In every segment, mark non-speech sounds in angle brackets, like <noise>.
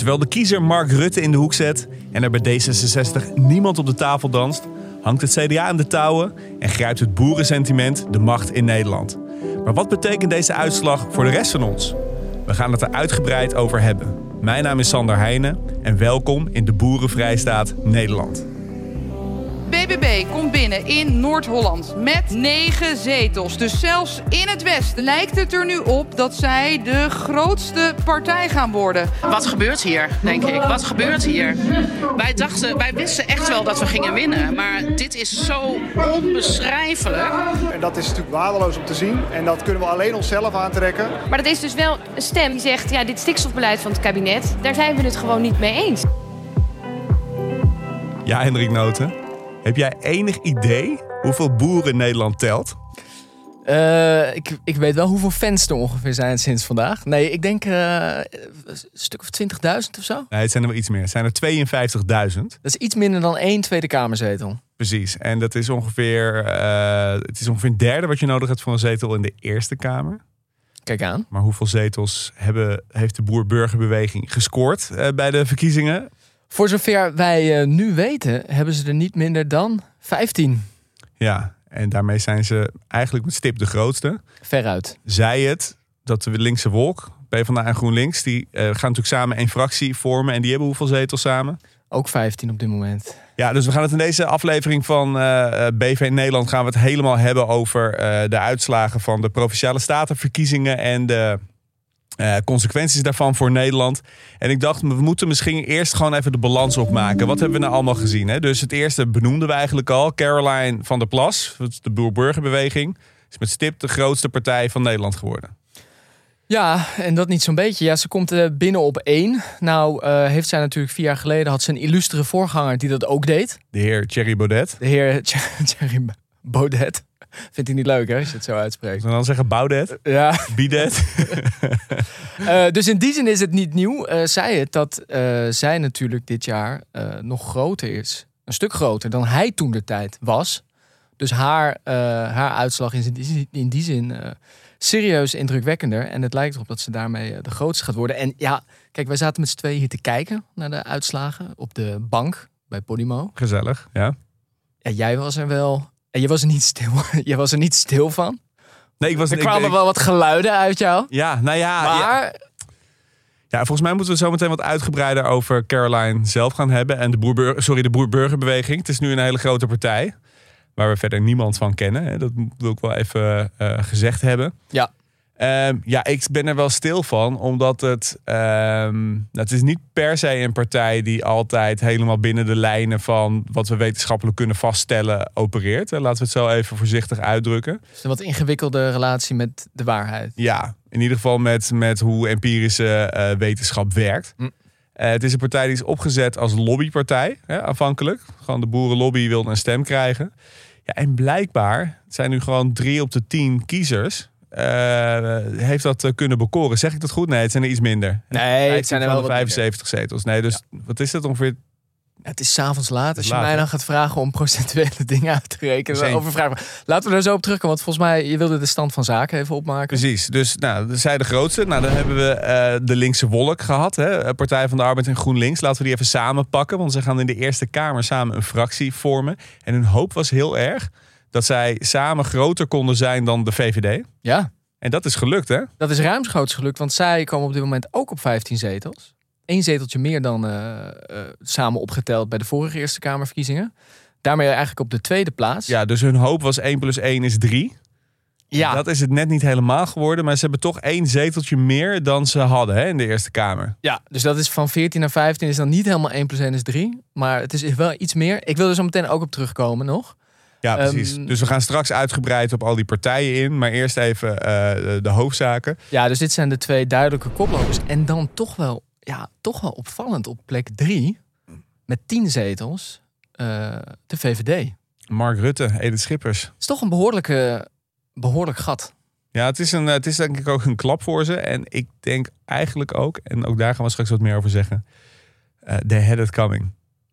Terwijl de kiezer Mark Rutte in de hoek zet en er bij D66 niemand op de tafel danst, hangt het CDA in de touwen en grijpt het boerensentiment de macht in Nederland. Maar wat betekent deze uitslag voor de rest van ons? We gaan het er uitgebreid over hebben. Mijn naam is Sander Heijnen en welkom in de Boerenvrijstaat Nederland. In Noord-Holland met negen zetels. Dus zelfs in het Westen lijkt het er nu op dat zij de grootste partij gaan worden. Wat gebeurt hier, denk ik? Wat gebeurt hier? Wij dachten, wij wisten echt wel dat we gingen winnen. Maar dit is zo onbeschrijfelijk. En dat is natuurlijk waardeloos om te zien. En dat kunnen we alleen onszelf aantrekken. Maar dat is dus wel een stem die zegt, ja, dit stikstofbeleid van het kabinet, daar zijn we het gewoon niet mee eens. Ja, Hendrik Noten. Heb jij enig idee hoeveel boeren Nederland telt? Uh, ik, ik weet wel hoeveel fans er ongeveer zijn sinds vandaag. Nee, ik denk uh, een stuk of 20.000 of zo. Nee, het zijn er wel iets meer. Het zijn er 52.000. Dat is iets minder dan één Tweede Kamerzetel. Precies. En dat is ongeveer, uh, het is ongeveer een derde wat je nodig hebt voor een zetel in de Eerste Kamer. Kijk aan. Maar hoeveel zetels hebben, heeft de boer-burgerbeweging gescoord bij de verkiezingen? Voor zover wij nu weten, hebben ze er niet minder dan 15. Ja, en daarmee zijn ze eigenlijk met stip de grootste. Veruit. Zij het dat de linkse wolk, PvdA en GroenLinks, die uh, gaan natuurlijk samen één fractie vormen. En die hebben hoeveel zetels samen? Ook 15 op dit moment. Ja, dus we gaan het in deze aflevering van uh, eh, BV Nederland gaan we het helemaal hebben over uh, de uitslagen van de provinciale statenverkiezingen en de uh, consequenties daarvan voor Nederland. En ik dacht, we moeten misschien eerst gewoon even de balans opmaken. Wat hebben we nou allemaal gezien? Hè? Dus het eerste benoemden we eigenlijk al. Caroline van der Plas, de Boer-Burgerbeweging, is met stip de grootste partij van Nederland geworden. Ja, en dat niet zo'n beetje. Ja, ze komt uh, binnen op één. Nou uh, heeft zij natuurlijk vier jaar geleden had ze een illustere voorganger die dat ook deed. De heer Thierry Baudet. De heer Thierry Baudet. <laughs> Vindt hij niet leuk, hè, als je het zo uitspreekt. En dan zeggen Baudet. Ja. <laughs> Bidet. uh, <laughs> dus in die zin is het niet nieuw. Uh, zei het dat uh, zij natuurlijk dit jaar nog groter is. Een stuk groter dan hij toen de tijd was. Dus haar, haar uitslag is in die, in die zin serieus indrukwekkender. En het lijkt erop dat ze daarmee de grootste gaat worden. En ja, kijk, wij zaten met z'n tweeën hier te kijken naar de uitslagen op de bank bij Podimo. Gezellig, ja. Ja, jij was er wel en je was er niet stil, <laughs> je was er niet stil van? Nee, ik was Er kwamen ik, wel wat geluiden uit jou. Ja, nou ja. Maar... Ja. ja. volgens mij moeten we zo meteen wat uitgebreider over Caroline zelf gaan hebben. En de, boer, sorry, de boer-burgerbeweging. Het is nu een hele grote partij. Waar we verder niemand van kennen. Dat wil ik wel even uh, gezegd hebben. Ja. Um, ja, ik ben er wel stil van, omdat het. Um, het is niet per se een partij die altijd helemaal binnen de lijnen van wat we wetenschappelijk kunnen vaststellen opereert. Laten we het zo even voorzichtig uitdrukken. Dus een wat ingewikkelde relatie met de waarheid. Ja, in ieder geval met, met hoe empirische uh, wetenschap werkt. Hm. Uh, het is een partij die is opgezet als lobbypartij, hè, afhankelijk. Gewoon de boerenlobby wilde een stem krijgen. Ja, en blijkbaar zijn nu gewoon drie op de tien kiezers uh, heeft dat uh, kunnen bekoren. Zeg ik dat goed? Nee, het zijn er iets minder. Nee, het zijn er wel 75 zetels. Nee, dus ja. wat is dat ongeveer? Het is s'avonds laat. Als je laat, mij dan gaat vragen om procentuele <laughs> dingen uit te rekenen. Dus over vragen. Laten we er zo op terugkomen. Want volgens mij, je wilde de stand van zaken even opmaken. Precies. Dus nou, zij de grootste. Nou, dan hebben we uh, de linkse wolk gehad. Hè? Partij van de Arbeid en GroenLinks. Laten we die even samen pakken. Want ze gaan in de Eerste Kamer samen een fractie vormen. En hun hoop was heel erg dat zij samen groter konden zijn dan de VVD. Ja. En dat is gelukt, hè? Dat is ruimschoots gelukt, want zij komen op dit moment ook op 15 zetels. Eén zeteltje meer dan uh, uh, samen opgeteld bij de vorige Eerste Kamerverkiezingen. Daarmee eigenlijk op de tweede plaats. Ja, dus hun hoop was 1 plus 1 is 3. Ja. Dat is het net niet helemaal geworden, maar ze hebben toch één zeteltje meer dan ze hadden hè, in de Eerste Kamer. Ja, dus dat is van 14 naar 15 is dan niet helemaal 1 plus 1 is 3. Maar het is wel iets meer. Ik wil er zo meteen ook op terugkomen nog. Ja, precies. Um, dus we gaan straks uitgebreid op al die partijen in. Maar eerst even uh, de, de, hoofdzaken. Ja, dus dit zijn de twee duidelijke koplopers. En dan toch wel, ja, toch wel opvallend op plek drie. Met tien zetels. Uh, de VVD. Mark Rutte, Edith Schippers. Het is toch een behoorlijke, behoorlijk gat. Ja, het is, een, het is denk ik ook een klap voor ze. En ik denk eigenlijk ook, en ook daar gaan we straks wat meer over zeggen. Uh, they had it coming.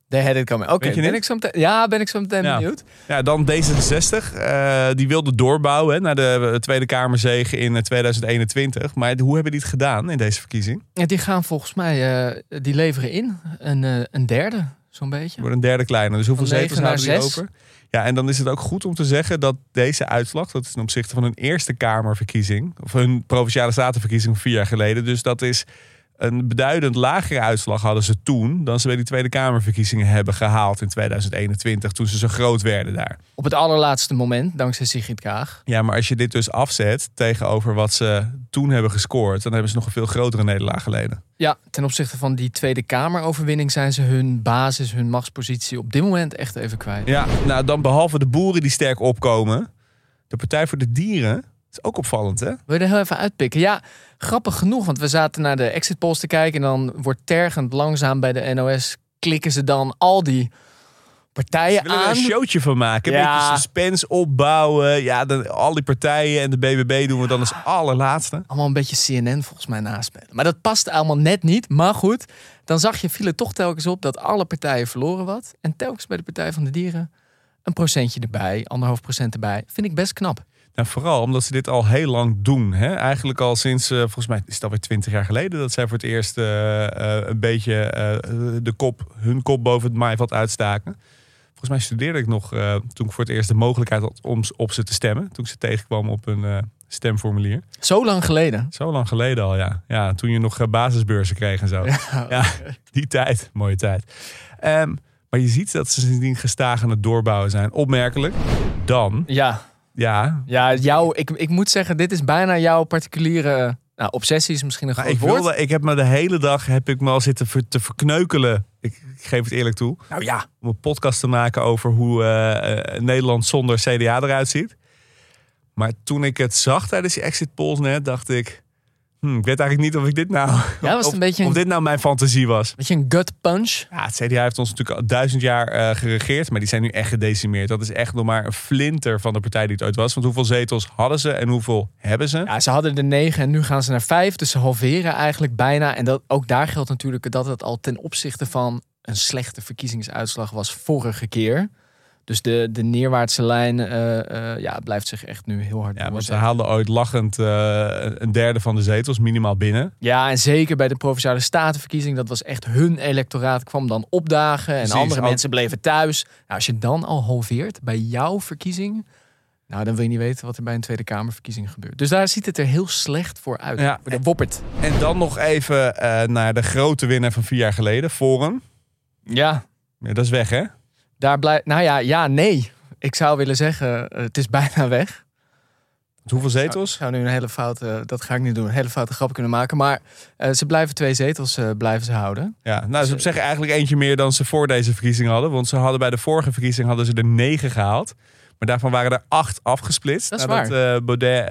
They had it coming. Oké, ben ik zo meteen, ja, ben ik zo meteen Ja. benieuwd. Ja, dan D66. eh, die wilde doorbouwen hè, naar de eh, Tweede Kamerzege in eh, 2021. Maar hoe hebben die het gedaan in deze verkiezing? Ja, die gaan volgens mij, eh, die leveren in. Een, eh, een derde, zo'n beetje. Wordt een derde kleine. Dus hoeveel zetels houden naar die over? Ja, en dan is het ook goed om te zeggen dat deze uitslag, dat is ten opzichte van hun Eerste Kamerverkiezing, of hun Provinciale Statenverkiezing van vier jaar geleden. Dus dat is een beduidend lagere uitslag hadden ze toen dan ze bij die Tweede Kamerverkiezingen hebben gehaald in 2021, toen ze zo groot werden daar. Op het allerlaatste moment, dankzij Sigrid Kaag. Ja, maar als je dit dus afzet tegenover wat ze toen hebben gescoord, dan hebben ze nog een veel grotere nederlaag geleden. Ja, ten opzichte van die Tweede Kameroverwinning zijn ze hun basis, hun machtspositie op dit moment echt even kwijt. Ja, nou dan behalve de boeren die sterk opkomen, de Partij voor de Dieren, is ook opvallend hè? Wil je er heel even uitpikken? Ja, grappig genoeg, want we zaten naar de exit polls te kijken en dan wordt tergend langzaam bij de NOS klikken ze dan al die partijen Ze er aan. een showtje van maken. Een Ja. beetje suspense opbouwen. Ja, dan, al die partijen en de BBB doen we dan als allerlaatste. allemaal een beetje CNN volgens mij naspelen. Maar dat past allemaal net niet. Maar goed, dan zag je, viel het toch telkens op dat alle partijen verloren wat. En telkens bij de Partij van de Dieren een procentje erbij, anderhalf procent erbij. Vind ik best knap. Nou, vooral omdat ze dit al heel lang doen. Hè? Eigenlijk al sinds, eh, volgens mij is het alweer twintig jaar geleden... dat zij voor het eerst eh, eh, een beetje de kop, hun kop boven het maaiveld uitstaken. Volgens mij studeerde ik nog toen ik voor het eerst de mogelijkheid had om op ze te stemmen. Toen ik ze tegenkwam op een stemformulier. Zo lang geleden. Zo lang geleden al, ja. Ja, toen je nog basisbeurzen kreeg en zo. <laughs> Ja, die tijd. Mooie tijd. Ehm, maar je ziet dat ze sindsdien gestaag aan het doorbouwen zijn. Opmerkelijk. Dan, Ja, ja. ja jou, ik, ik moet zeggen, dit is bijna jouw particuliere... Nou, obsessie is misschien een Maar groot ik, woord. wilde, ik heb me de hele dag heb ik me al zitten ver- te verkneukelen. Ik, ik geef het eerlijk toe. Nou ja, Om een podcast te maken over hoe eh, eh, Nederland zonder CDA eruit ziet. Maar toen ik het zag tijdens die exit polls net, dacht ik... hm, ik weet eigenlijk niet of ik dit nou... Ja, was het of, een beetje of een- dit nou mijn fantasie was. weet je, een gut punch. Ja, het CDA heeft ons natuurlijk al duizend jaar eh, geregeerd, maar die zijn nu echt gedecimeerd. Dat is echt nog maar een flinter van de partij die het ooit was. Want hoeveel zetels hadden ze en hoeveel hebben ze? Ja, ze hadden er negen en nu gaan ze naar vijf. Dus ze halveren eigenlijk bijna. En dat, ook daar geldt natuurlijk dat het al ten opzichte van een slechte verkiezingsuitslag was vorige keer. Dus de, de neerwaartse lijn eh, eh, ja, blijft zich echt nu heel hard Ja, want ze haalden ooit lachend eh, een derde van de zetels minimaal binnen. Ja, en zeker bij de Provinciale Statenverkiezing. Dat was echt hun electoraat kwam dan opdagen. En Precies, andere mensen bleven thuis. Nou, als je dan al halveert bij jouw verkiezing... Nou, dan wil je niet weten wat er bij een Tweede Kamerverkiezing gebeurt. Dus daar ziet het er heel slecht voor uit. Ja. De woppert. En dan nog even naar de grote winnaar van vier jaar geleden, Forum. Ja, Ja, dat is weg, hè? Daar blijft. Nou ja, ja, nee. Ik zou willen zeggen, eh, het is <laughs> bijna weg. Hoeveel Ik zetels? zou nu een hele foute, dat ga ik niet doen, een hele foute grap kunnen maken. Maar eh, ze blijven twee zetels eh, blijven ze houden. Ja, nou, ze zeggen eigenlijk eentje meer dan ze voor deze verkiezing hadden. Want ze hadden bij de vorige verkiezing hadden ze er negen gehaald. Maar daarvan waren er acht afgesplitst. Dat is nadat eh, Baudet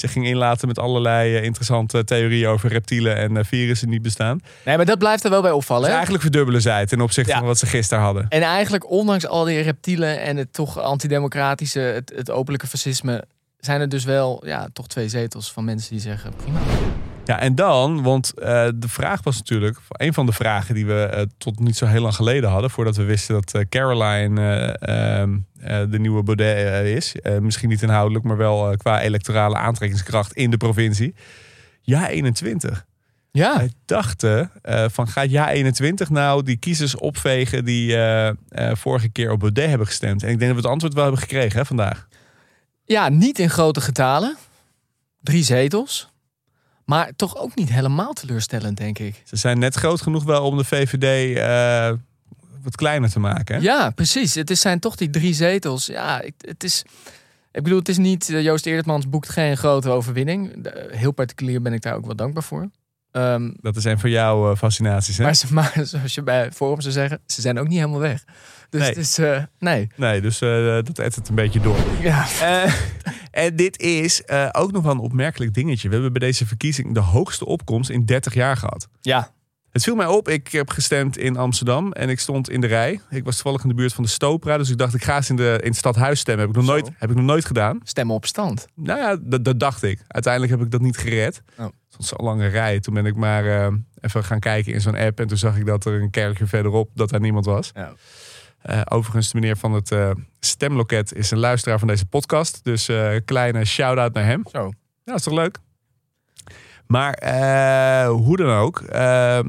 zich ging inlaten met allerlei eh, interessante theorieën over reptielen en eh, virussen niet bestaan. Dus Nee, maar dat blijft er wel bij opvallen. hè? eigenlijk verdubbelen zij het ten opzichte Ja. van wat ze gisteren hadden. En eigenlijk, ondanks al die reptielen en het toch antidemocratische, het, het openlijke fascisme, zijn er dus wel ja, toch twee zetels van mensen die zeggen prima. Ja, en dan, want eh, de vraag was natuurlijk, een van de vragen die we eh, tot niet zo heel lang geleden hadden, voordat we wisten dat eh, Caroline eh, ehm, eh, de nieuwe Baudet is. Misschien niet inhoudelijk, maar wel qua electorale aantrekkingskracht in de provincie. Ja, 21. Ja, Wij dachten van gaat ja 21 nou die kiezers opvegen die vorige keer op Baudet hebben gestemd? En ik denk dat we het antwoord wel hebben gekregen hè, vandaag. ja, niet in grote getalen. Drie zetels. Maar toch ook niet helemaal teleurstellend, denk ik. Ze zijn net groot genoeg wel om de VVD eh, wat kleiner te maken. Hè? Ja, precies. Het is, zijn toch die drie zetels. Ja, ik, het is. Ik bedoel, het is niet. eh, Joost Eertmans boekt geen grote overwinning. De- Heel particulier ben ik daar ook wel dankbaar voor. Ehm, Dat is een van jouw eh, fascinaties. Hè? maar, ze- <laughs> maar zoals je bij Forum zou zeggen, ze zijn ook niet helemaal weg. Dus Nee. eh, nee. Nee, dus eh, dat edt het een beetje door. Ja. Eh, en dit is ook nog wel een opmerkelijk dingetje. We hebben bij deze verkiezing de hoogste opkomst in 30 jaar gehad. ja. Het viel mij op, ik heb gestemd in Amsterdam en ik stond in de rij. Ik was toevallig in de buurt van de Stopra, dus ik dacht ik ga eens in, de, in het stadhuis stemmen. Heb ik nog, Zo. nooit, heb ik nog nooit gedaan. Stemmen op stand. Nou ja, dat, dat dacht ik. Uiteindelijk heb ik dat niet gered. Oh. Stond zo'n lange rij. Toen ben ik maar even gaan kijken in zo'n app. En toen zag ik dat er een kerkje verderop, dat daar niemand was. Ja. Eh, overigens, de meneer van het eh, stemloket is een luisteraar van deze podcast. Dus eh kleine shout-out naar hem. Zo. Ja, is toch leuk? Maar hoe dan ook,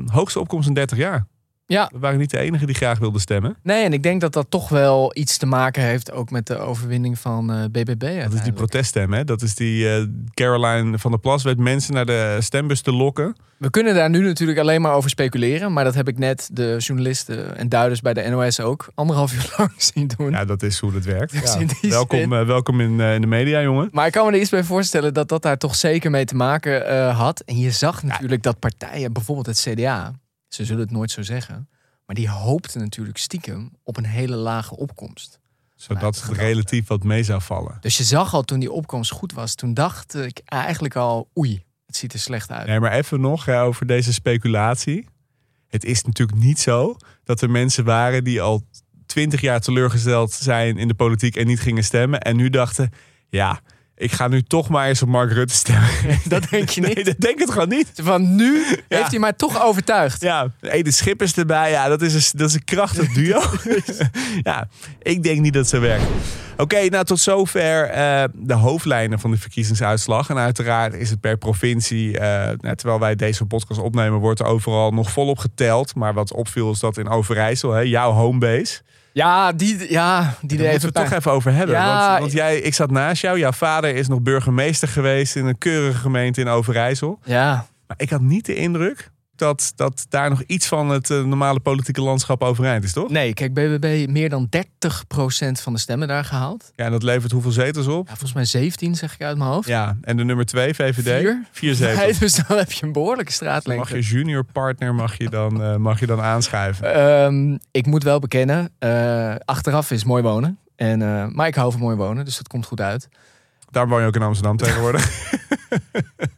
hoogste opkomst in 30 jaar. Ja. We waren niet de enige die graag wilden stemmen. Nee, en ik denk dat dat toch wel iets te maken heeft ook met de overwinning van eh, BBB. Dat is die proteststem, hè? Dat is die eh, Caroline van der Plas weet mensen naar de stembus te lokken. We kunnen daar nu natuurlijk alleen maar over speculeren. Maar dat heb ik net de journalisten en duiders bij de NOS ook anderhalf uur <laughs> lang zien doen. Ja, dat is hoe dat werkt. <laughs> Dus Ja. Welkom, eh, welkom in, in de media, jongen. Maar ik kan me er iets bij voorstellen dat dat daar toch zeker mee te maken had. En je zag natuurlijk dat partijen, bijvoorbeeld het CDA, ze zullen het nooit zo zeggen, maar die hoopten natuurlijk stiekem op een hele lage opkomst. Zodat het relatief wat mee zou vallen. Dus je zag al toen die opkomst goed was, toen dacht ik eigenlijk al, oei, het ziet er slecht uit. Nee, maar even nog over deze speculatie. Het is natuurlijk niet zo dat er mensen waren die al twintig jaar teleurgesteld zijn in de politiek en niet gingen stemmen. En nu dachten, ja, ik ga nu toch maar eens op Mark Rutte stemmen. <laughs> Dat denk je <laughs> niet? Nee, dat denk ik gewoon niet. Van nu heeft hij mij toch overtuigd. Ja, Edith Schippers erbij. Ja, dat is een, dat is een krachtig duo. <laughs> ja, ik denk niet dat het zo werkt. Oké, nou tot zover eh, de hoofdlijnen van de verkiezingsuitslag. En uiteraard is het per provincie, eh, nou, terwijl wij deze podcast opnemen, wordt er overal nog volop geteld. Maar wat opviel is dat in Overijssel, hè, jouw homebase, Ja, die, ja, die daar moeten we het toch even over hebben. Ja, want, want jij, ik zat naast jou, jouw vader is nog burgemeester geweest in een keurige gemeente in Overijssel. Ja, Maar ik had niet de indruk dat, dat daar nog iets van het eh, normale politieke landschap overeind is, toch? nee, kijk, BBB meer dan 30% van de stemmen daar gehaald. Ja, en dat levert hoeveel zetels op? Ja, volgens mij 17 zeg ik uit mijn hoofd. Ja, en de nummer twee, VVD? Vier? Vier zetels. Nee, dus dan heb je een behoorlijke Dan mag straatlengte. je junior partner mag je dan, eh, mag je dan aanschuiven. Ehm, ik moet wel bekennen, eh, achteraf is mooi wonen. En, maar ik hou van mooi wonen, dus dat komt goed uit. Daar woon je ook in Amsterdam tegenwoordig. <laughs>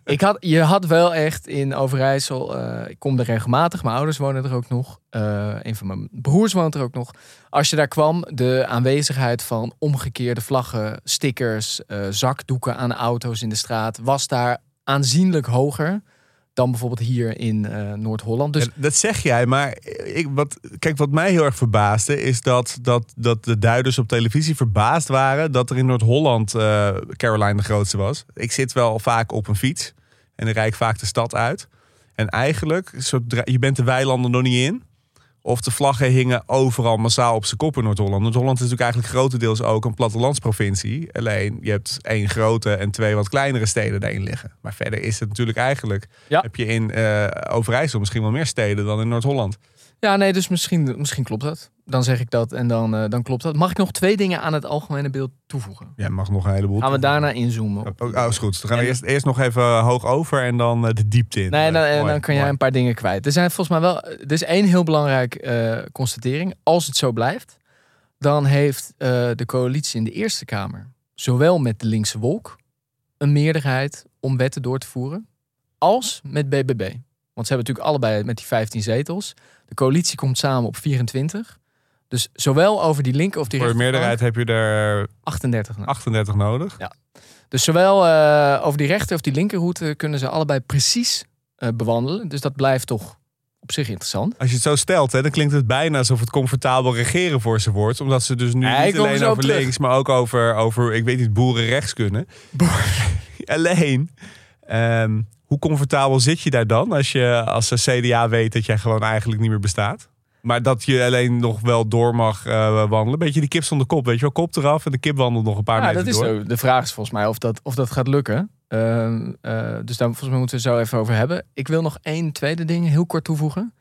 Ik had, je had wel echt in Overijssel, eh, ik kom er regelmatig, mijn ouders wonen er ook nog. eh, een van mijn broers woont er ook nog. Als je daar kwam, de aanwezigheid van omgekeerde vlaggen, stickers, eh, zakdoeken aan auto's in de straat, was daar aanzienlijk hoger dan bijvoorbeeld hier in eh, Noord-Holland. Dus dat zeg jij, maar ik, wat, kijk, wat mij heel erg verbaasde is dat, dat, dat de duiders op televisie verbaasd waren dat er in Noord-Holland eh, Caroline de grootste was. Ik zit wel vaak op een fiets en dan rijd ik vaak de stad uit. En eigenlijk, zodra, je bent de weilanden nog niet in. Of de vlaggen hingen overal massaal op zijn kop in Noord-Holland. Noord-Holland is natuurlijk eigenlijk grotendeels ook een plattelandsprovincie. Alleen je hebt één grote en twee wat kleinere steden daarin liggen. Maar verder is het natuurlijk eigenlijk... Ja. heb je in eh, Overijssel misschien wel meer steden dan in Noord-Holland. Ja, nee, dus misschien, misschien klopt dat. Dan zeg ik dat en dan, eh, dan klopt dat. Mag ik nog twee dingen aan het algemene beeld toevoegen? Ja, mag nog een heleboel. Gaan we daarna inzoomen? op- Oh, oh, is goed. Dan gaan we eerst, eerst nog even hoog over en dan eh, de diepte in. Nee, dan, Eh, mooi, dan kan jij mooi. een paar dingen kwijt. Er zijn volgens mij wel. Er is één heel belangrijke eh, constatering. Als het zo blijft, dan heeft eh, de coalitie in de Eerste Kamer, zowel met de linkse wolk, een meerderheid om wetten door te voeren, als met BBB. Want ze hebben natuurlijk allebei met die 15 zetels. De coalitie komt samen op 24. Dus zowel over die linker of die Voor de meerderheid heb je er 38. nou. 38 nodig. Dus zowel eh, over die rechter of die linkerroute kunnen ze allebei precies eh, bewandelen. Dus dat blijft toch op zich interessant. Als je het zo stelt, hè, dan klinkt het bijna alsof het comfortabel regeren voor ze wordt. Omdat ze dus nu Ja, niet alleen over links, maar ook over, over, ik weet niet, boeren rechts kunnen. <laughs> alleen, ehm, hoe comfortabel zit je daar dan als je als CDA weet dat jij gewoon eigenlijk niet meer bestaat? Maar dat je alleen nog wel door mag eh, wandelen. Beetje die kip zonder kop, weet je wel. Kop eraf en de kip wandelt nog een paar Ja, meter dat is door. zo. De vraag is volgens mij of dat, of dat gaat lukken. Ehm, eh, dus daar volgens mij moeten we het zo even over hebben. Ik wil nog één tweede ding heel kort toevoegen.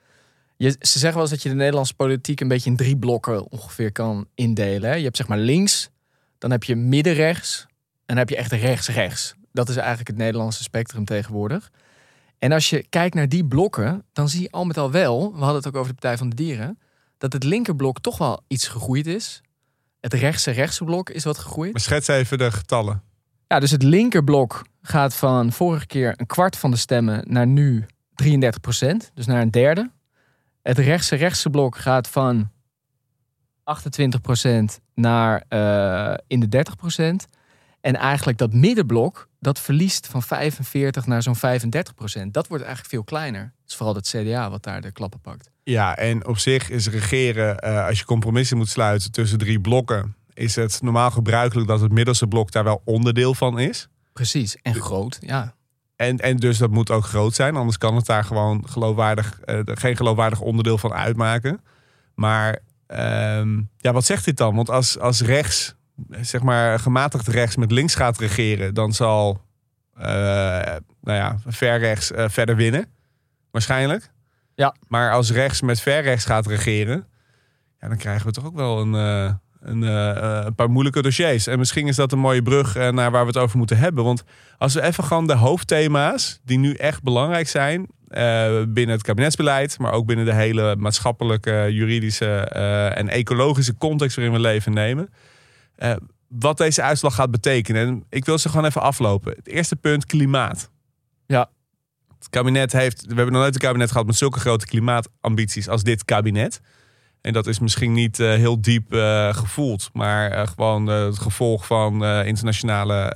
Je, ze zeggen wel eens dat je de Nederlandse politiek een beetje in drie blokken ongeveer kan indelen. hè. Je hebt zeg maar links, dan heb je middenrechts en dan heb je echt rechts-rechts. Dat is eigenlijk het Nederlandse spectrum tegenwoordig. En als je kijkt naar die blokken, dan zie je al met al wel, we hadden het ook over de Partij van de Dieren, dat het linkerblok toch wel iets gegroeid is. Het rechtse rechtse blok is wat gegroeid. Maar schets even de getallen. Ja, dus het linkerblok gaat van vorige keer een kwart van de stemmen naar nu 33 procent. Dus naar een derde. Het rechtse rechtse blok gaat van 28 procent naar eh, in de 30 procent. En eigenlijk dat middenblok, dat verliest van 45 naar zo'n 35 procent. Dat wordt eigenlijk veel kleiner. Het is vooral het CDA wat daar de klappen pakt. Ja, en op zich is regeren, eh, als je compromissen moet sluiten tussen drie blokken, is het normaal gebruikelijk dat het middelste blok daar wel onderdeel van is. Precies, en groot, ja. En, en dus dat moet ook groot zijn, anders kan het daar gewoon geloofwaardig, eh, geen geloofwaardig onderdeel van uitmaken. Maar ehm, ja, wat zegt dit dan? Want als, als rechts, zeg maar gematigd rechts met links gaat regeren, dan zal eh, nou ja, ver rechts eh, verder winnen. Waarschijnlijk. Ja. Maar als rechts met ver rechts gaat regeren, ja, dan krijgen we toch ook wel een, eh, een, een paar moeilijke dossiers. En misschien is dat een mooie brug naar waar we het over moeten hebben. Want als we even gewoon de hoofdthema's die nu echt belangrijk zijn binnen het kabinetsbeleid, maar ook binnen de hele maatschappelijke, juridische en ecologische context waarin we leven nemen. Eh, wat deze uitslag gaat betekenen. En ik wil ze gewoon even aflopen. Het eerste punt, klimaat. Ja. Het kabinet heeft, we hebben nog nooit een kabinet gehad met zulke grote klimaatambities als dit kabinet. En dat is misschien niet eh, heel diep eh, gevoeld, maar gewoon het gevolg van internationale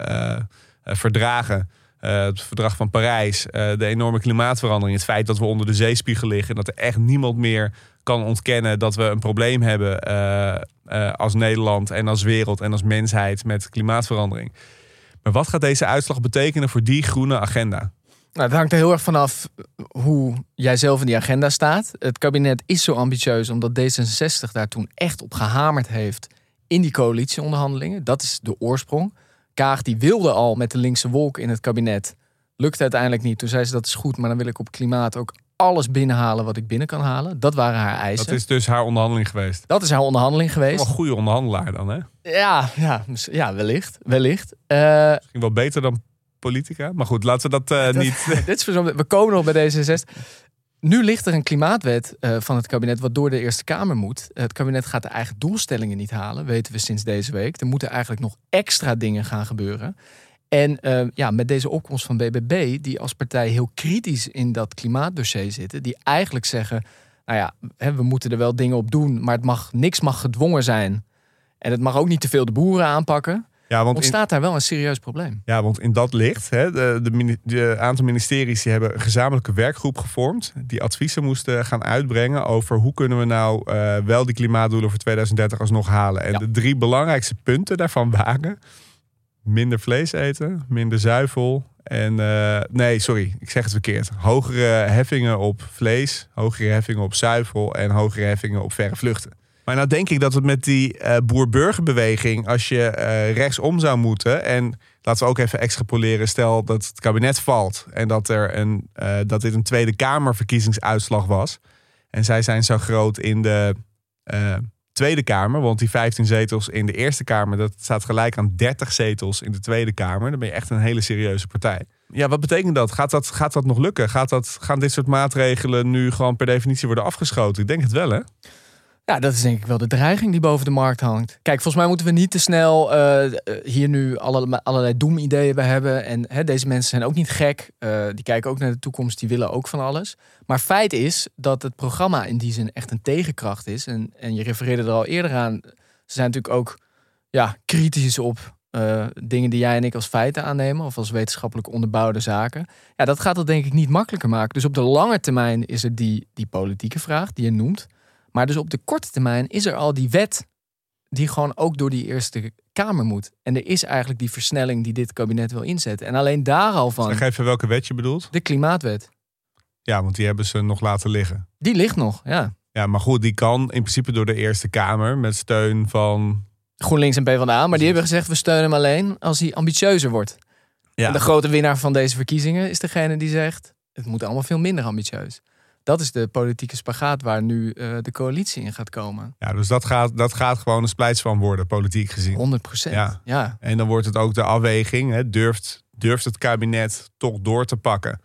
verdragen. Eh, het verdrag van Parijs, eh, de enorme klimaatverandering, het feit dat we onder de zeespiegel liggen en dat er echt niemand meer kan ontkennen dat we een probleem hebben eh, als Nederland en als wereld en als mensheid met klimaatverandering. Maar wat gaat deze uitslag betekenen voor die groene agenda? Nou, het hangt er heel erg vanaf hoe jij zelf in die agenda staat. Het kabinet is zo ambitieus omdat D66 daar toen echt op gehamerd heeft in die coalitieonderhandelingen. Dat is de oorsprong. Kaag die wilde al met de linkse wolk in het kabinet. Lukte uiteindelijk niet. Toen zei ze dat is goed, maar dan wil ik op klimaat ook alles binnenhalen wat ik binnen kan halen. Dat waren haar eisen. Dat is dus haar onderhandeling geweest. Dat is haar onderhandeling Wel geweest. een goede onderhandelaar dan, hè? Ja, ja, ja wellicht. wellicht. Eh, Misschien wel beter dan politica. Maar goed, laten we dat, eh, <laughs> Dat- niet... <laughs> Dit is we komen nog bij D66. Nu ligt er een klimaatwet eh, van het kabinet wat door de Eerste Kamer moet. Het kabinet gaat de eigen doelstellingen niet halen, weten we sinds deze week. Er moeten eigenlijk nog extra dingen gaan gebeuren. En eh, ja, met deze opkomst van BBB, die als partij heel kritisch in dat klimaatdossier zitten, die eigenlijk zeggen, nou ja, hè, we moeten er wel dingen op doen, maar het mag, niks mag gedwongen zijn. En het mag ook niet te veel de boeren aanpakken. Ja, want in, Ontstaat daar wel een serieus probleem. ja, want in dat licht, hè, de, de, de aantal ministeries die hebben een gezamenlijke werkgroep gevormd. Die adviezen moesten gaan uitbrengen over hoe kunnen we nou eh, wel die klimaatdoelen voor 2030 alsnog halen. En Ja. de drie belangrijkste punten daarvan waren minder vlees eten, minder zuivel en eh, nee, sorry, ik zeg het verkeerd. Hogere heffingen op vlees, hogere heffingen op zuivel en hogere heffingen op verre vluchten. Maar nou denk ik dat het met die eh boer-burgerbeweging, als je eh, rechtsom zou moeten en laten we ook even extrapoleren, stel dat het kabinet valt en dat, er een, eh, dat dit een Tweede Kamerverkiezingsuitslag was. En zij zijn zo groot in de Tweede Kamer, want die 15 zetels in de Eerste Kamer, dat staat gelijk aan 30 zetels in de Tweede Kamer. Dan ben je echt een hele serieuze partij. Ja, wat betekent dat? Gaat dat, gaat dat nog lukken? Gaat dat, gaan dit soort maatregelen nu gewoon per definitie worden afgeschoten? Ik denk het wel, hè? Ja, dat is denk ik wel de dreiging die boven de markt hangt. Kijk, volgens mij moeten we niet te snel eh, eh, hier nu alle, allerlei doemideeën bij hebben. En hè, deze mensen zijn ook niet gek. Eh, die kijken ook naar de toekomst, die willen ook van alles. Maar feit is dat het programma in die zin echt een tegenkracht is. En, en je refereerde er al eerder aan. Ze zijn natuurlijk ook ja, kritisch op dingen die jij en ik als feiten aannemen. Of als wetenschappelijk onderbouwde zaken. Ja, dat gaat het denk ik niet makkelijker maken. Dus op de lange termijn is er die, die politieke vraag die je noemt. Maar dus op de korte termijn is er al die wet die gewoon ook door die Eerste Kamer moet. En er is eigenlijk die versnelling die dit kabinet wil inzetten. En alleen daar al van Zeg even welke wet je bedoelt. de klimaatwet. Ja, want die hebben ze nog laten liggen. Die ligt nog, ja. Ja, maar goed, die kan in principe door de Eerste Kamer met steun van. GroenLinks en PvdA. Maar die hebben gezegd, we steunen hem alleen als hij ambitieuzer wordt. Ja, En de grote winnaar van deze verkiezingen is degene die zegt... het moet allemaal veel minder ambitieus. Dat is de politieke spagaat waar nu eh, de coalitie in gaat komen. ja dus dat gaat, dat gaat gewoon een splijtswam worden, politiek gezien. 100 procent. Ja. Ja. En dan wordt het ook de afweging: hè, durft, durft het kabinet toch door te pakken?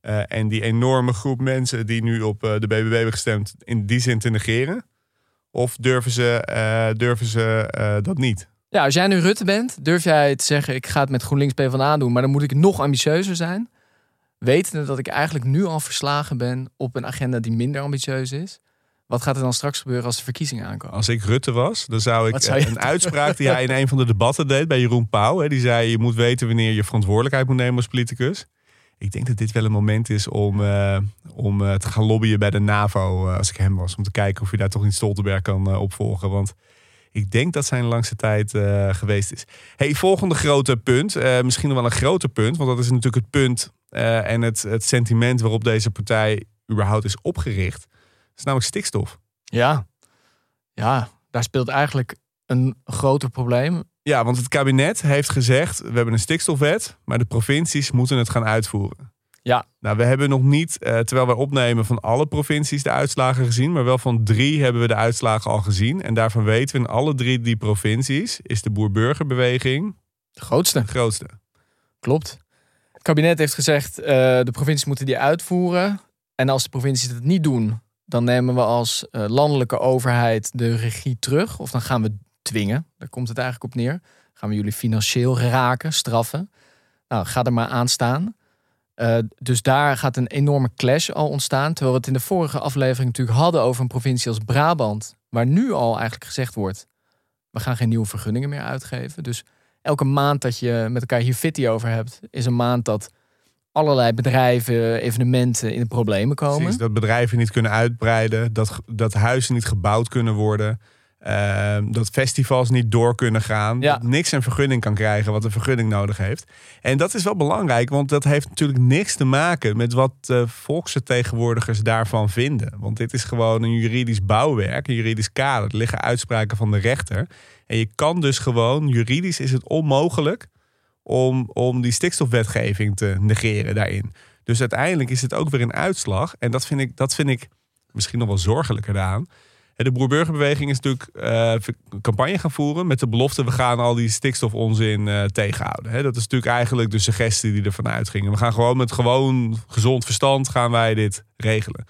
Eh, en die enorme groep mensen die nu op eh, de BBB hebben gestemd, in die zin te negeren? Of durven ze, durven ze dat niet? Ja, als jij nu Rutte bent, durf jij te zeggen: ik ga het met GroenLinks PvdA doen, maar dan moet ik nog ambitieuzer zijn. Wetende dat ik eigenlijk nu al verslagen ben op een agenda die minder ambitieus is. Wat gaat er dan straks gebeuren als de verkiezingen aankomen? Als ik Rutte was, dan zou ik zou eh, een uitspraak die hij in een van de debatten deed bij Jeroen Pauw. Hè, die zei: Je moet weten wanneer je verantwoordelijkheid moet nemen als politicus. Ik denk dat dit wel een moment is om, eh, om eh, te gaan lobbyen bij de NAVO als ik hem was. Om te kijken of je daar toch niet Stoltenberg kan opvolgen. Want ik denk dat zijn langste tijd geweest is. Hey, volgende grote punt. misschien nog wel een groter punt. Want dat is natuurlijk het punt eh, en het, het sentiment waarop deze partij überhaupt is opgericht. Dat is namelijk stikstof. Ja. ja, daar speelt eigenlijk een groter probleem. Ja, want het kabinet heeft gezegd: we hebben een stikstofwet, maar de provincies moeten het gaan uitvoeren. Ja. Nou, we hebben nog niet, eh, terwijl wij opnemen van alle provincies de uitslagen gezien, maar wel van drie hebben we de uitslagen al gezien. En daarvan weten we in alle drie die provincies is de boer-burgerbeweging De grootste. de grootste. Klopt. Het kabinet heeft gezegd, eh, de provincies moeten die uitvoeren. En als de provincies het niet doen, dan nemen we als eh, landelijke overheid de regie terug. Of dan gaan we dwingen. Daar komt het eigenlijk op neer. Gaan we jullie financieel raken, straffen. Nou, ga er maar aan staan. Eh, dus daar gaat een enorme clash al ontstaan. Terwijl we het in de vorige aflevering natuurlijk hadden over een provincie als Brabant. Waar nu al eigenlijk gezegd wordt, we gaan geen nieuwe vergunningen meer uitgeven. Dus elke maand dat je met elkaar hier fitty over hebt, is een maand dat allerlei bedrijven, evenementen in de problemen komen. Precies, dat bedrijven niet kunnen uitbreiden, dat, dat huizen niet gebouwd kunnen worden. ehm, dat festivals niet door kunnen gaan. Ja. Dat niks een vergunning kan krijgen wat een vergunning nodig heeft. En dat is wel belangrijk, want dat heeft natuurlijk niks te maken met wat de volksvertegenwoordigers daarvan vinden. Want dit is gewoon een juridisch bouwwerk, een juridisch kader. Er liggen uitspraken van de rechter. En je kan dus gewoon, juridisch is het onmogelijk om, om die stikstofwetgeving te negeren daarin. Dus uiteindelijk is het ook weer een uitslag. En dat vind ik, dat vind ik misschien nog wel zorgelijker aan. De boerburgerbeweging is natuurlijk een campagne gaan voeren met de belofte: we gaan al die stikstofonzin eh, tegenhouden. Dat is natuurlijk eigenlijk de suggestie die ervan uitgingen. We gaan gewoon met gewoon gezond verstand gaan wij dit regelen.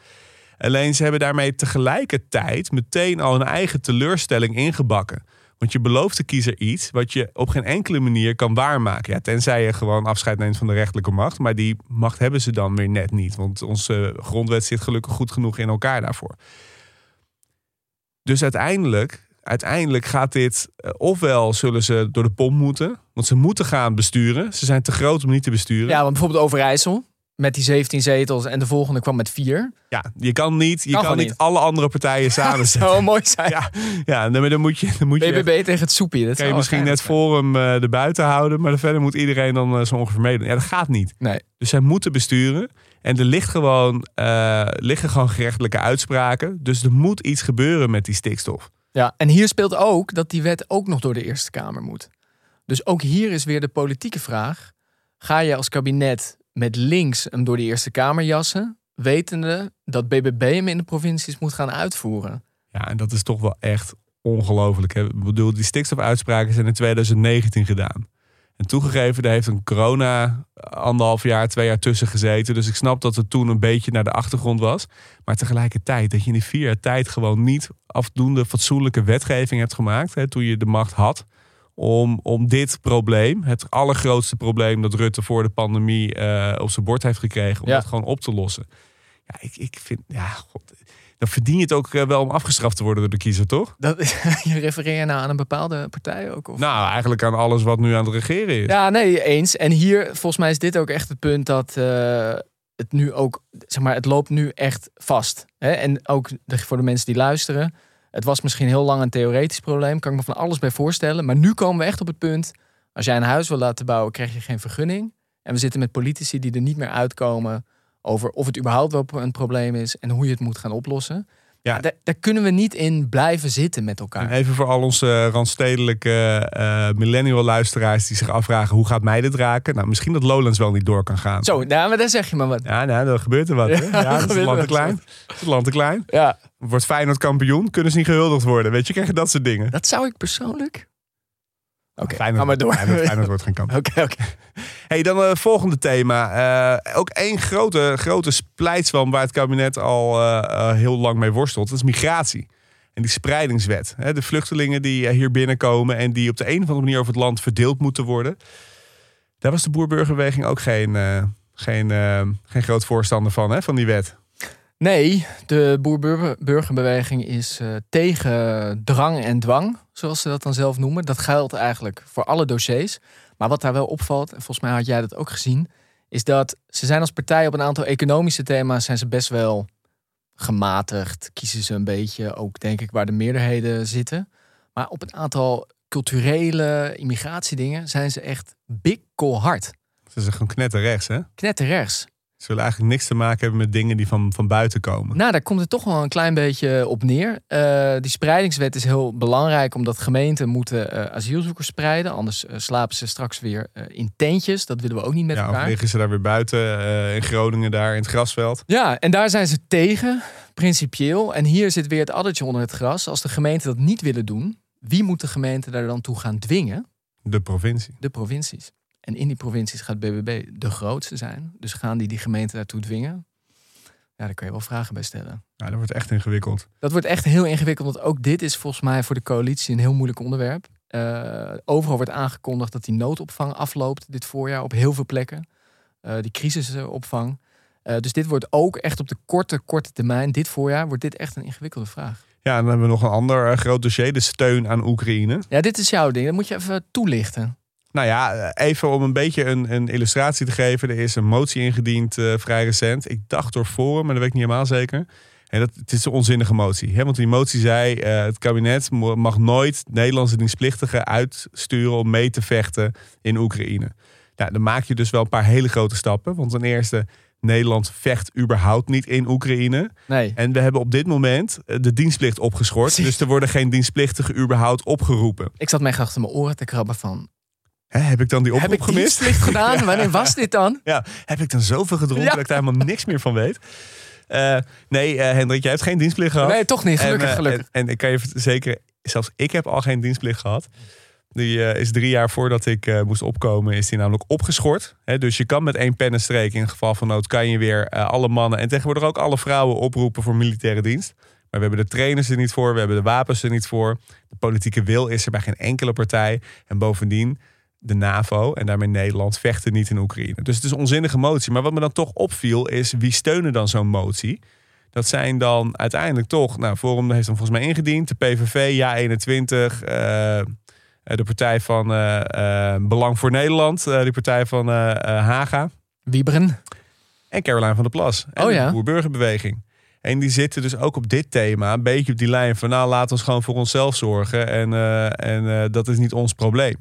Alleen ze hebben daarmee tegelijkertijd meteen al een eigen teleurstelling ingebakken. Want je belooft de kiezer iets wat je op geen enkele manier kan waarmaken. Ja, tenzij je gewoon afscheid neemt van de rechterlijke macht. Maar die macht hebben ze dan weer net niet. Want onze grondwet zit gelukkig goed genoeg in elkaar daarvoor. Dus uiteindelijk, uiteindelijk gaat dit... eh, ofwel zullen ze door de pomp moeten. Want ze moeten gaan besturen. Ze zijn te groot om niet te besturen. Ja, want bijvoorbeeld Overijssel met die 17 zetels en de volgende kwam met 4. Ja, je kan niet, je Kan niet, niet. alle andere partijen <laughs> samenzetten. Zou mooi zijn. Ja, ja dan moet je, dan moet je, BBB tegen het soepie. Dat kan je misschien net Forum eh erbuiten houden, maar verder moet iedereen dan eh, zo ongeveer meedoen. Ja, dat gaat niet. Nee. Dus zij moeten besturen. En er ligt gewoon, eh, liggen gewoon gerechtelijke uitspraken. Dus er moet iets gebeuren met die stikstof. Ja, en hier speelt ook dat die wet ook nog door de Eerste Kamer moet. Dus ook hier is weer de politieke vraag. Ga je als kabinet met links hem door de Eerste Kamer jassen, wetende dat BBB hem in de provincies moet gaan uitvoeren? Ja, en dat is toch wel echt ongelooflijk. Ik bedoel, die stikstofuitspraken zijn in 2019 gedaan. En toegegeven, daar heeft een corona anderhalf jaar, twee jaar tussen gezeten. Dus ik snap dat het toen een beetje naar de achtergrond was. Maar tegelijkertijd, dat je in die vier jaar tijd gewoon niet afdoende fatsoenlijke wetgeving hebt gemaakt. Hè, toen je de macht had. Om, om dit probleem, het allergrootste probleem dat Rutte voor de pandemie eh, op zijn bord heeft gekregen, om Ja. dat gewoon op te lossen. Ja, ik, ik vind, ja, god, dan verdien je het ook eh, wel om afgestraft te worden door de kiezer, toch? Dat, <laughs> je refereer je nou aan een bepaalde partij ook? Of? Nou, eigenlijk aan alles wat nu aan het regeren is. Ja, nee, eens. En hier, volgens mij is dit ook echt het punt dat eh, het nu ook, zeg maar, het loopt nu echt vast. Hè? En ook de, voor de mensen die luisteren. Het was misschien heel lang een theoretisch probleem, kan ik me van alles bij voorstellen. Maar nu komen we echt op het punt, als jij een huis wil laten bouwen, krijg je geen vergunning. En we zitten met politici die er niet meer uitkomen over of het überhaupt wel een probleem is en hoe je het moet gaan oplossen. Ja. Daar, daar kunnen we niet in blijven zitten met En elkaar. even voor al onze randstedelijke eh, millennial luisteraars die zich afvragen hoe gaat mij dit raken? Nou, misschien dat Lowlands wel niet door kan gaan. Zo, nou, maar daar zeg je maar wat. Ja, nou, dan gebeurt er wat. Hè? Ja, Ja, dat is gebeurt land te klein. is land te klein. Ja, Wordt Feyenoord kampioen, kunnen ze niet gehuldigd worden. Weet je, krijg je dat soort dingen. dat zou ik persoonlijk. Oké, Feyenoord, ga maar door. Feyenoord, Feyenoord wordt geen <laughs> kampioen. Oké, oké. Hey, dan het volgende thema. Eh, ook één grote, grote splijtswam waar het kabinet al eh, eh, heel lang mee worstelt. Dat is migratie. En die spreidingswet. De vluchtelingen die eh, hier binnenkomen en die op de een of andere manier over het land verdeeld moeten worden. Daar was de boerburgerbeweging ook geen, eh, geen, eh, geen groot voorstander van, hè, van die wet. Nee, de boer-burgerbeweging is uh, tegen drang en dwang, zoals ze dat dan zelf noemen. Dat geldt eigenlijk voor alle dossiers. Maar wat daar wel opvalt, en volgens mij had jij dat ook gezien, is dat ze zijn als partij op een aantal economische thema's zijn ze best wel gematigd. Kiezen ze een beetje ook, denk ik, waar de meerderheden zitten. Maar op een aantal culturele immigratiedingen zijn ze echt bikkelhard. Ze zijn gewoon knetterrechts, hè? Knetterrechts. Ze willen eigenlijk niks te maken hebben met dingen die van, van buiten komen. Nou, daar komt het toch wel een klein beetje op neer. Uh, die spreidingswet is heel belangrijk omdat gemeenten moeten uh, asielzoekers spreiden. Anders uh, slapen ze straks weer in tentjes. Dat willen we ook niet met ja, elkaar. Of liggen ze daar weer buiten in Groningen, daar in het grasveld. Ja, en daar zijn ze tegen, principieel. En hier zit weer het addertje onder het gras. Als de gemeenten dat niet willen doen, wie moet de gemeente daar dan toe gaan dwingen? De provincie. De provincies. En in die provincies gaat BBB de grootste zijn. Dus gaan die die gemeente daartoe dwingen? Ja, daar kun je wel vragen bij stellen. Ja, dat wordt echt ingewikkeld. Dat wordt echt heel ingewikkeld, want ook dit is volgens mij voor de coalitie een heel moeilijk onderwerp. Uh, overal wordt aangekondigd dat die noodopvang afloopt dit voorjaar op heel veel plekken. Uh, die crisisopvang. Uh, dus dit wordt ook echt op de korte, korte termijn, dit voorjaar, wordt dit echt een ingewikkelde vraag. Ja, en dan hebben we nog een ander groot dossier, de steun aan Oekraïne. Ja, dit is jouw ding. Dat moet je even toelichten. Nou ja, even om een beetje een, een illustratie te geven. Er is een motie ingediend uh, vrij recent. Ik dacht door Forum, maar dat weet ik niet helemaal zeker. En dat, het is een onzinnige motie. Hè? Want die motie zei, uh, het kabinet mag nooit Nederlandse dienstplichtigen uitsturen om mee te vechten in Oekraïne. Nou, dan maak je dus wel een paar hele grote stappen. Want ten eerste, Nederland vecht überhaupt niet in Oekraïne. Nee. En we hebben op dit moment eh, de dienstplicht opgeschort. Dus er worden geen dienstplichtigen überhaupt opgeroepen. Ik zat mij achter mijn oren te krabben van... Hè, heb ik dan die oproep heb ik gemist? gedaan? <laughs> Wanneer was dit dan? Ja, heb ik dan zoveel gedronken Ja. dat ik daar helemaal niks meer van weet? Eh, nee, eh, Hendrik, jij hebt geen dienstplicht gehad. Nee, toch niet. Gelukkig, en, eh, gelukkig. En, en ik kan je zeker, zelfs ik heb al geen dienstplicht gehad. Die eh, is drie jaar voordat ik eh, moest opkomen, is die namelijk opgeschort. Dus je kan met één pennenstreek in geval van nood, kan je weer eh, alle mannen en tegenwoordig ook alle vrouwen oproepen voor militaire dienst. Maar we hebben de trainers er niet voor, we hebben de wapens er niet voor. De politieke wil is er bij geen enkele partij. En bovendien, de NAVO en daarmee Nederland vechten niet in Oekraïne. Dus het is een onzinnige motie. Maar wat me dan toch opviel is, wie steunen dan zo'n motie? Dat zijn dan uiteindelijk toch, nou, Forum heeft hem volgens mij ingediend. De PVV, Ja21, eh, de partij van eh, eh, Belang voor Nederland, eh, die partij van Haga. Wieberen. En Caroline van der Plas. En Oh ja. de Boer-Burgerbeweging. En die zitten dus ook op dit thema een beetje op die lijn van... nou, laat ons gewoon voor onszelf zorgen en, en dat is niet ons probleem.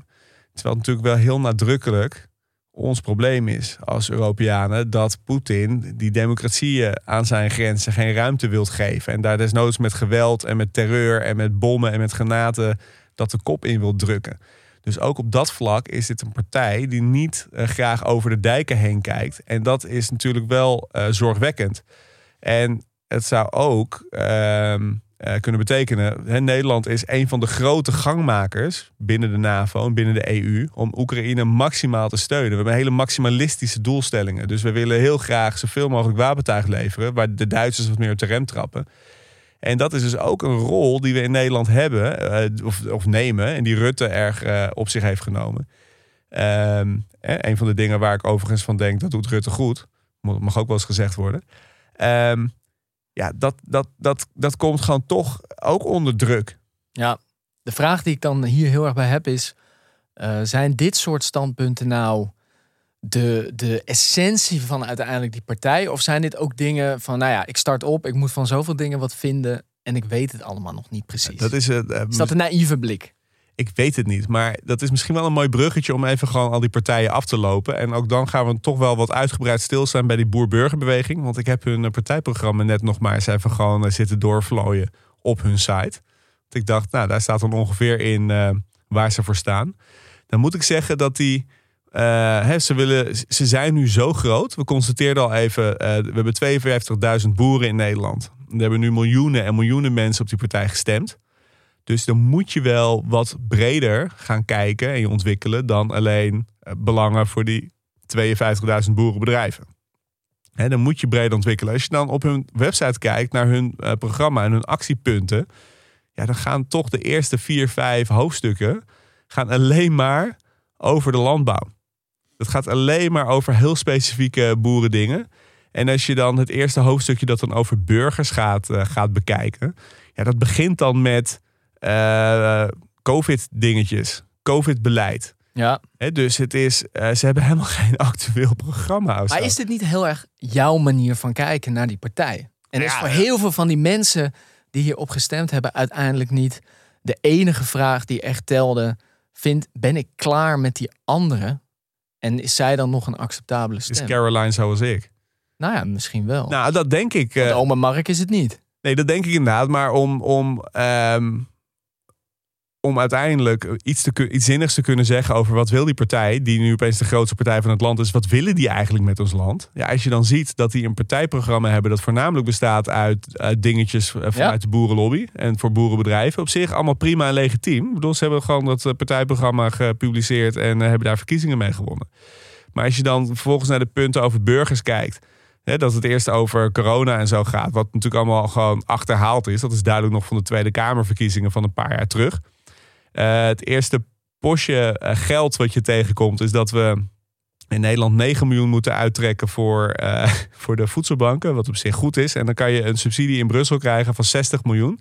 Terwijl het natuurlijk wel heel nadrukkelijk ons probleem is als Europeanen... dat Poetin die democratieën aan zijn grenzen geen ruimte wilt geven. En daar desnoods met geweld en met terreur en met bommen en met granaten... dat de kop in wil drukken. Dus ook op dat vlak is dit een partij die niet eh, graag over de dijken heen kijkt. En dat is natuurlijk wel eh, zorgwekkend. En het zou ook ehm, eh, kunnen betekenen... Nederland is een van de grote gangmakers binnen de NAVO en binnen de EU... om Oekraïne maximaal te steunen. We hebben hele maximalistische doelstellingen. Dus we willen heel graag zoveel mogelijk wapentuig leveren... waar de Duitsers wat meer op de rem trappen. En dat is dus ook een rol die we in Nederland hebben, eh, of, of nemen, en die Rutte erg eh, op zich heeft genomen. Eh, een van de dingen waar ik overigens van denk, dat doet Rutte goed, mag ook wel eens gezegd worden. Ehm, ja, dat, dat, dat, dat komt gewoon toch ook onder druk. Ja, de vraag die ik dan hier heel erg bij heb is... eh, zijn dit soort standpunten nou de, de essentie van uiteindelijk die partij? Of zijn dit ook dingen van, nou ja, ik start op, ik moet van zoveel dingen wat vinden... en ik weet het allemaal nog niet precies. Dat is, het. eh, Is dat een naïeve blik? Ik weet het niet, maar dat is misschien wel een mooi bruggetje om even gewoon al die partijen af te lopen. En ook dan gaan we toch wel wat uitgebreid stilstaan bij die boer-burgerbeweging. Want ik heb hun eh, partijprogramma net nog maar eens even gewoon eh, zitten doorvlooien op hun site. Want ik dacht, nou, daar staat dan ongeveer in eh, waar ze voor staan. Dan moet ik zeggen dat die. ze, willen, ze zijn nu zo groot. We constateerden al even, we hebben 52.000 boeren in Nederland. Er hebben nu miljoenen en miljoenen mensen op die partij gestemd. Dus dan moet je wel wat breder gaan kijken en je ontwikkelen dan alleen eh, belangen voor die 52.000 boerenbedrijven. Hè, dan moet je breder ontwikkelen. Als je dan op hun website kijkt naar hun eh, programma en hun actiepunten, ja, dan gaan toch de eerste vier, vijf hoofdstukken gaan alleen maar over de landbouw. Het gaat alleen maar over heel specifieke boerendingen. En als je dan het eerste hoofdstukje dat dan over burgers gaat, eh, gaat bekijken. Ja, dat begint dan met eh, COVID-dingetjes, COVID-beleid. Ja. Dus het is, eh, ze hebben helemaal <laughs> geen actueel programma. Maar is dit niet heel erg jouw manier van kijken naar die partij? En is voor heel veel van die mensen die hierop gestemd hebben, uiteindelijk niet de enige vraag die echt telde. Vindt, ben ik klaar met die anderen? En is zij dan nog een acceptabele is stem? Caroline zoals ik? Nou ja, misschien wel. Nou, dat denk ik. Want oma Mark is het niet. Nee, dat denk ik inderdaad. Maar om, om, ehm, om uiteindelijk iets, te, iets zinnigs te kunnen zeggen over wat wil die partij, die nu opeens de grootste partij van het land is, wat willen die eigenlijk met ons land? Ja, als je dan ziet dat die een partijprogramma hebben dat voornamelijk bestaat uit, uit dingetjes eh, vanuit Ja. de boerenlobby en voor boerenbedrijven, op zich allemaal prima en legitiem. Ik bedoel, ze hebben gewoon dat eh, partijprogramma gepubliceerd en eh, hebben daar verkiezingen mee gewonnen. Maar als je dan vervolgens naar de punten over burgers kijkt, Hè, dat het eerst over corona en zo gaat. Wat natuurlijk allemaal gewoon achterhaald is. Dat is duidelijk nog van de Tweede Kamerverkiezingen van een paar jaar terug. Eh, het eerste postje eh, geld wat je tegenkomt is dat we in Nederland 9 miljoen moeten uittrekken voor, eh, <laughs> voor de voedselbanken. Wat op zich goed is. En dan kan je een subsidie in Brussel krijgen van 60 miljoen.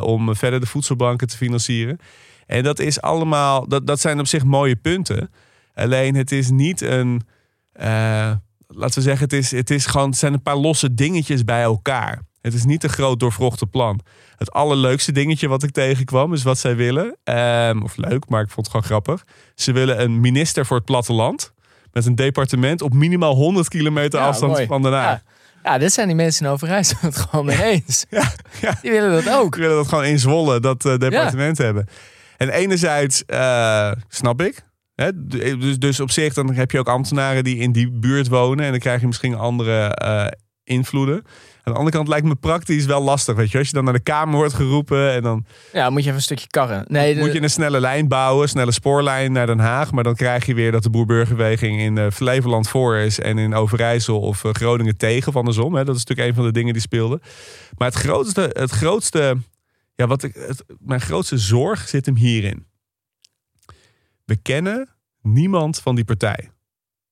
om verder de voedselbanken te financieren. En dat is allemaal, dat, dat zijn op zich mooie punten. Alleen het is niet een. laten we zeggen, het, is, het, is gewoon, zijn een paar losse dingetjes bij elkaar. Het is niet een groot doorvrochte plan. Het allerleukste dingetje wat ik tegenkwam is wat zij willen. Ehm, of leuk, maar ik vond het gewoon grappig. Ze willen een minister voor het platteland. Met een departement op minimaal 100 kilometer Ja, afstand mooi. van Den Haag. Ja. ja, dit zijn die mensen in Overijssel het gewoon mee eens. <laughs> Ja, ja. Die willen dat ook. Ik wil dat gewoon in Zwolle, dat eh, departement hebben. En enerzijds eh, snap ik. Hè, d- dus, dus op zich dan heb je ook ambtenaren die in die buurt wonen. En dan krijg je misschien andere eh, invloeden. Aan de andere kant lijkt me praktisch wel lastig. Weet je, als je dan naar de Kamer wordt geroepen. En dan Ja, moet je even een stukje karren. Nee, de- moet je een snelle lijn bouwen. Snelle spoorlijn naar Den Haag. Maar dan krijg je weer dat de boerburgerbeweging in eh Flevoland voor is. En in Overijssel of eh, Groningen tegen of andersom. Hè. Dat is natuurlijk een van de dingen die speelden. Maar het grootste, het grootste ja, wat ik, het, mijn grootste zorg zit hem hierin. We kennen niemand van die partij.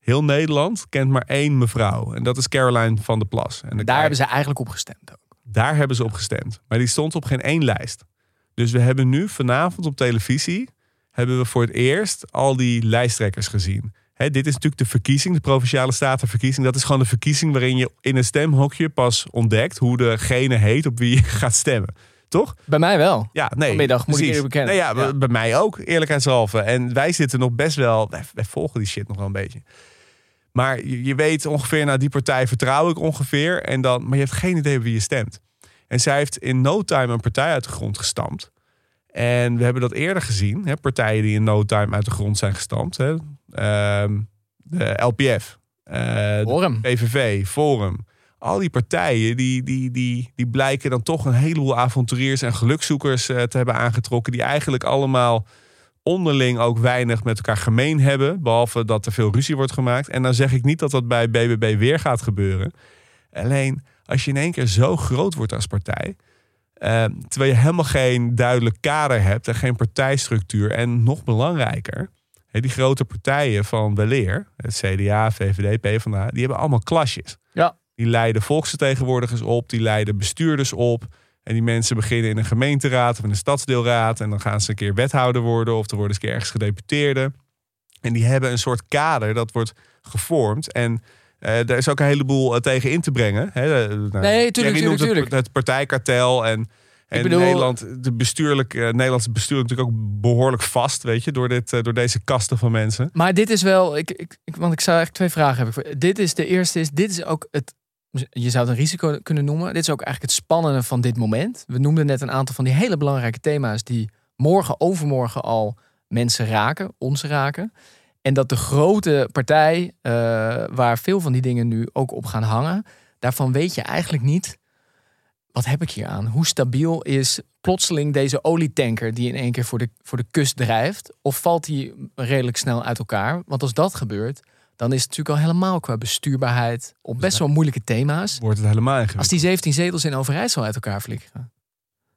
Heel Nederland kent maar één mevrouw. En dat is Caroline van der Plas. En daar hebben ze eigenlijk op gestemd ook. daar hebben ze op gestemd. Maar die stond op geen één lijst. Dus we hebben nu vanavond op televisie... hebben we voor het eerst al die lijsttrekkers gezien. Dit is natuurlijk de verkiezing, de Provinciale Statenverkiezing. Dat is gewoon de verkiezing waarin je in een stemhokje pas ontdekt... hoe degene heet op wie je <laughs> gaat stemmen. Toch? Bij mij wel. Ja, nee. Vanmiddag, moet ik precies. eerlijk bekennen. Nee, ja, Ja. bij mij ook, eerlijkheidshalve. En wij zitten nog best wel... Wij, wij volgen die shit nog wel een beetje. Maar je, je weet ongeveer, nou die partij vertrouw ik ongeveer. En dan, maar je hebt geen idee wie je stemt. En zij heeft in no time een partij uit de grond gestampt. En we hebben dat eerder gezien. Hè, partijen die in no time uit de grond zijn gestampt. Hè. Ehm, de LPF. eh, de Forum. PVV, Forum. Al die partijen die, die, die, die blijken dan toch een heleboel avonturiers en gelukzoekers eh, te hebben aangetrokken. Die eigenlijk allemaal onderling ook weinig met elkaar gemeen hebben. Behalve dat er veel ruzie wordt gemaakt. En dan zeg ik niet dat dat bij BBB weer gaat gebeuren. Alleen als je in één keer zo groot wordt als partij. eh, terwijl je helemaal geen duidelijk kader hebt en geen partijstructuur. En nog belangrijker, die grote partijen van weleer, het CDA, VVD, PvdA, die hebben allemaal klasjes. Ja. Die leiden volksvertegenwoordigers op, die leiden bestuurders op. En die mensen beginnen in een gemeenteraad of in een stadsdeelraad. En dan gaan ze een keer wethouder worden of er worden ze een keer ergens gedeputeerde. En die hebben een soort kader dat wordt gevormd. En eh daar is ook een heleboel eh, tegen in te brengen. Hè, Eh, nou, Nee, tuurlijk, Jerry tuurlijk, noemt het, het partijkartel. En, en bedoel- Nederland, de bestuurlijk, Nederlandse bestuur natuurlijk ook behoorlijk vast, weet je, door, dit, door deze kasten van mensen. Maar dit is wel, ik, ik, want ik zou eigenlijk twee vragen hebben. Dit is de eerste, is, dit is ook het, je zou het een risico kunnen noemen. Dit is ook eigenlijk het spannende van dit moment. We noemden net een aantal van die hele belangrijke thema's die morgen, overmorgen al mensen raken, ons raken. En dat de grote partij, eh, waar veel van die dingen nu ook op gaan hangen, daarvan weet je eigenlijk niet, wat heb ik hier aan? Hoe stabiel is plotseling deze olietanker die in één keer voor de, voor de kust drijft? Of valt die redelijk snel uit elkaar? Want als dat gebeurt, dan is het natuurlijk al helemaal qua bestuurbaarheid op best wel moeilijke thema's. Wordt het helemaal ingewikkeld. Als die 17 zetels in Overijssel uit elkaar flikkeren,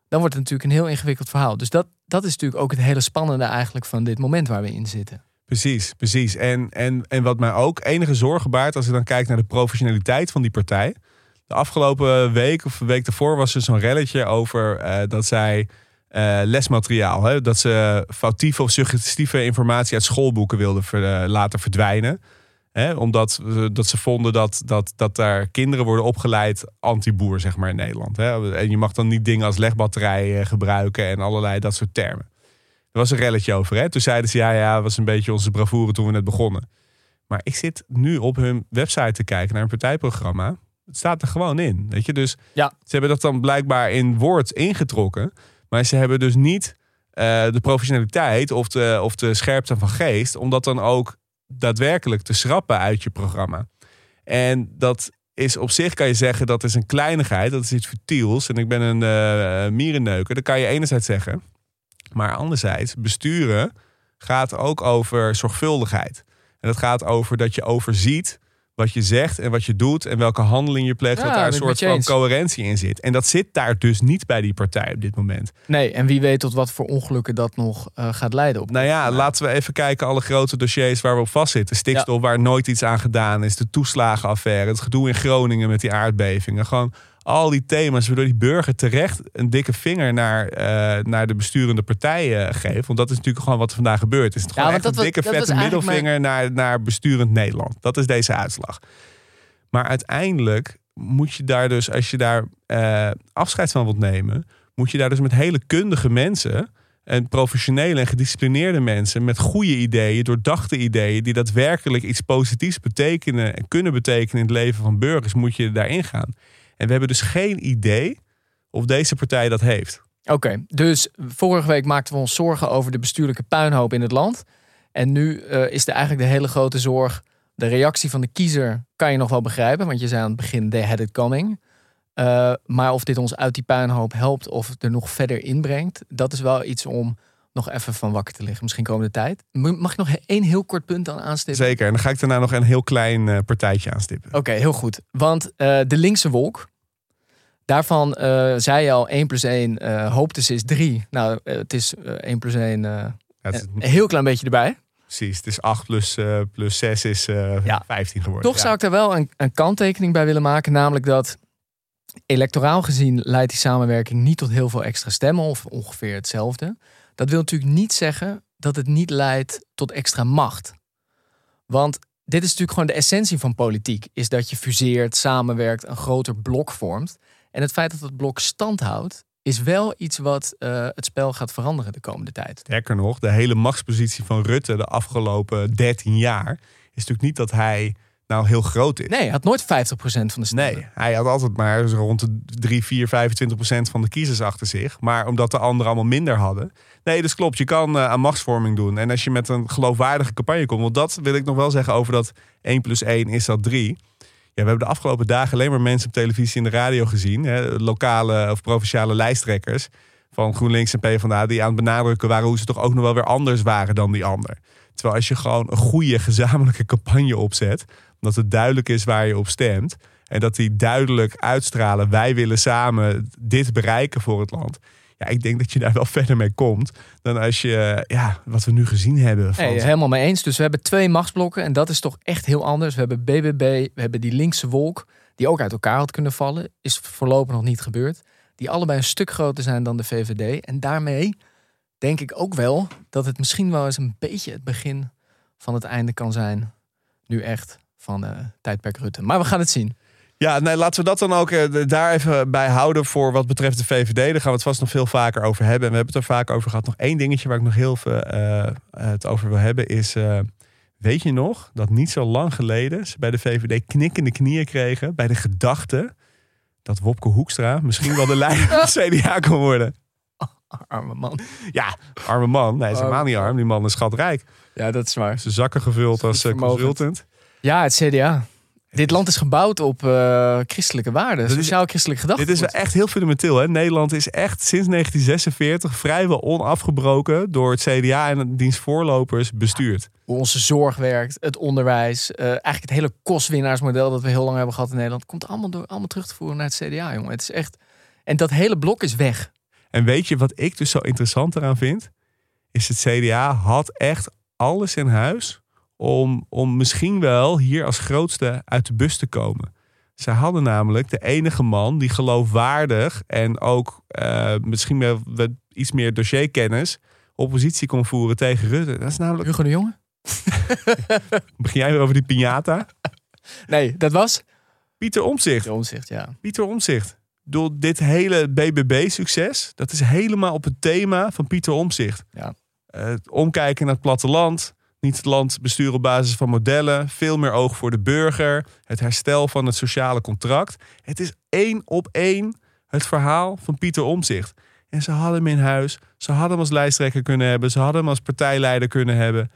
dan wordt het natuurlijk een heel ingewikkeld verhaal. Dus dat, dat is natuurlijk ook het hele spannende eigenlijk van dit moment waar we in zitten. Precies, precies. En, en, en wat mij ook enige zorgen baart als ik dan kijk naar de professionaliteit van die partij. De afgelopen week of week daarvoor was er zo'n relletje over eh, dat zij eh, lesmateriaal, hè, dat ze foutieve of suggestieve informatie uit schoolboeken wilden ver- eh, laten verdwijnen. Hè, omdat dat ze vonden dat, dat, dat daar kinderen worden opgeleid anti-boer, zeg maar, in Nederland. Hè. En je mag dan niet dingen als legbatterij eh, gebruiken en allerlei dat soort termen. Er was een relletje over. Hè? Toen zeiden ze, ja, ja, was een beetje onze bravoure toen we net begonnen. Maar ik zit nu op hun website te kijken naar een partijprogramma. Het staat er gewoon in. Weet je? Dus Ja. ze hebben dat dan blijkbaar in woord ingetrokken. Maar ze hebben dus niet eh, de professionaliteit of de, of de scherpte van geest. Om dat dan ook daadwerkelijk te schrappen uit je programma. En dat is op zich, kan je zeggen, dat is een kleinigheid. Dat is iets futiels. En ik ben een eh mierenneuker. Dat kan je enerzijds zeggen. Maar anderzijds, besturen gaat ook over zorgvuldigheid. En dat gaat over dat je overziet wat je zegt en wat je doet en welke handeling je pleegt. Ja, dat daar een soort van coherentie in zit. En dat zit daar dus niet bij die partij op dit moment. Nee, en wie weet tot wat voor ongelukken dat nog eh, gaat leiden. Op. Nou ja, laten we even kijken alle grote dossiers waar we op vastzitten. Stikstof waar nooit iets aan gedaan is. De toeslagenaffaire. Het gedoe in Groningen met die aardbevingen. Gewoon al die thema's waardoor die burger terecht een dikke vinger naar, eh, naar de besturende partijen geeft. Want dat is natuurlijk gewoon wat er vandaag gebeurt. Is het gewoon echt een was- dikke vette middelvinger naar, naar besturend Nederland. Dat is deze uitslag. Maar uiteindelijk moet je daar dus, als je daar eh, afscheid van wilt nemen, moet je daar dus met hele kundige mensen en professionele en gedisciplineerde mensen met goede ideeën, doordachte ideeën, die daadwerkelijk iets positiefs betekenen en kunnen betekenen in het leven van burgers, moet je daarin gaan. En we hebben dus geen idee of deze partij dat heeft. Oké, dus vorige week maakten we ons zorgen over de bestuurlijke puinhoop in het land. En nu eh, is er eigenlijk de hele grote zorg. De reactie van de kiezer kan je nog wel begrijpen, want je zei aan het begin: they had it coming. Eh, maar of dit ons uit die puinhoop helpt of er nog verder inbrengt, dat is wel iets om nog even van wakker te liggen. Misschien komende tijd. Mag ik nog één heel kort punt aan aanstippen? Zeker. En dan ga ik daarna nog een heel klein eh, partijtje aanstippen. Oké, heel goed. Want de linkse wolk, daarvan eh, zei je al 1 plus 1, eh hoopte ze is 3. Nou, eh, het is eh, 1 plus 1, eh, Ja, het is- een heel klein beetje erbij. precies. Het is 8 plus, eh, plus 6 is eh, Ja. 15 geworden. Toch Ja. zou ik daar wel een, een kanttekening bij willen maken, namelijk dat electoraal gezien leidt die samenwerking niet tot heel veel extra stemmen of ongeveer hetzelfde. Dat wil natuurlijk niet zeggen dat het niet leidt tot extra macht. Want dit is natuurlijk gewoon de essentie van politiek, is dat je fuseert, samenwerkt, een groter blok vormt. En het feit dat het blok stand houdt, is wel iets wat eh, het spel gaat veranderen de komende tijd. Sterker nog, de hele machtspositie van Rutte de afgelopen 13 jaar is natuurlijk niet dat hij nou heel groot is. Nee, hij had nooit 50% van de stemmen. Nee, hij had altijd maar rond de 3, 4, 25 procent van de kiezers achter zich. Maar omdat de anderen allemaal minder hadden. Nee, dus klopt. Je kan eh, aan machtsvorming doen. En als je met een geloofwaardige campagne komt. Want dat wil ik nog wel zeggen over dat 1 plus 1 is dat 3. Ja, we hebben de afgelopen dagen alleen maar mensen op televisie en de radio gezien. Hè, lokale of provinciale lijsttrekkers van GroenLinks en PvdA... die aan het benadrukken waren hoe ze toch ook nog wel weer anders waren dan die ander. Terwijl als je gewoon een goede gezamenlijke campagne opzet... dat het duidelijk is waar je op stemt... en dat die duidelijk uitstralen... wij willen samen dit bereiken voor het land... Ja, ik denk dat je daar wel <laughs> verder mee komt dan als je, ja, wat we nu gezien hebben. Van helemaal mee eens. Dus we hebben twee machtsblokken en dat is toch echt heel anders. We hebben BBB, we hebben die linkse wolk, die ook uit elkaar had kunnen vallen. Is voorlopig nog niet gebeurd. Die allebei een stuk groter zijn dan de VVD. En daarmee denk ik ook wel dat het misschien wel eens een beetje het begin van het einde kan zijn. Nu echt van eh tijdperk Rutte. Maar we gaan het zien. Ja, nee, laten we dat dan ook eh, daar even bij houden voor wat betreft de VVD. Daar gaan we het vast nog veel vaker over hebben. En we hebben het er vaak over gehad. Nog één dingetje waar ik nog heel veel eh, het over wil hebben is... eh, weet je nog dat niet zo lang geleden ze bij de VVD knikkende knieën kregen... bij de gedachte dat Wopke Hoekstra misschien wel de leider van het <laughs> CDA kon worden. Arme man. Ja, arme man. Nee, hij is helemaal niet arm. Die man is schatrijk. Ja, dat is waar. Zijn zakken gevuld als consultant. Ja, het CDA. Dit land is gebouwd op eh, christelijke waarden. is- Sociaal-christelijk gedachte. Dit is wel echt heel fundamenteel. Hè? Nederland is echt sinds 1946 vrijwel onafgebroken door het CDA en diens voorlopers bestuurd. hoe onze zorg werkt, het onderwijs, eh, eigenlijk het hele kostwinnaarsmodel dat we heel lang hebben gehad in Nederland, komt allemaal, door, allemaal terug te voeren naar het CDA, jongen. Het is echt. En dat hele blok is weg. En weet je wat ik dus zo interessant eraan vind? Is het CDA had echt alles in huis om, om misschien wel hier als grootste uit de bus te komen. Ze hadden namelijk de enige man die geloofwaardig en ook eh, misschien wel iets meer dossierkennis oppositie kon voeren tegen Rutte. Dat is namelijk. Hugo de Jonge? <laughs> Begin jij weer over die piñata? Nee, dat was? Pieter Omzicht. De omzicht, ja. Pieter Omzicht. Door dit hele BBB-succes, dat is helemaal op het thema van Pieter Omzicht. Ja. het omkijken naar het platteland. Niet het land besturen op basis van modellen. Veel meer oog voor de burger. Het herstel van het sociale contract. Het is één op één het verhaal van Pieter Omzicht. En ze hadden hem in huis. Ze hadden hem als lijsttrekker kunnen hebben. Ze hadden hem als partijleider kunnen hebben.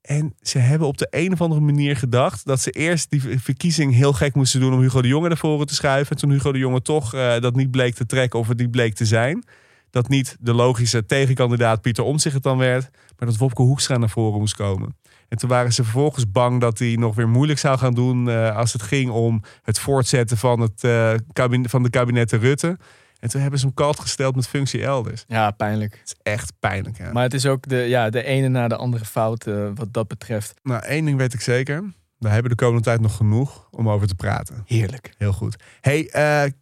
En ze hebben op de een of andere manier gedacht dat ze eerst die verkiezing heel gek moesten doen om Hugo de Jonge naar voren te schuiven. En toen Hugo de Jonge toch uh, dat niet bleek te trekken of het niet bleek te zijn. Dat niet de logische tegenkandidaat Pieter Omtzigt het dan werd, maar dat Wopke Hoekstra naar voren moest komen. En toen waren ze vervolgens bang dat hij nog weer moeilijk zou gaan doen uh, als het ging om het voortzetten van, het, uh, kabinet, van de kabinetten Rutte. En toen hebben ze hem kalt gesteld met functie elders. Ja, pijnlijk. Het is echt pijnlijk. Ja. Maar het is ook de, ja, de ene na de andere fout uh, wat dat betreft. Nou, één ding weet ik zeker. We hebben de komende tijd nog genoeg om over te praten. Heerlijk. Heel goed. Hey,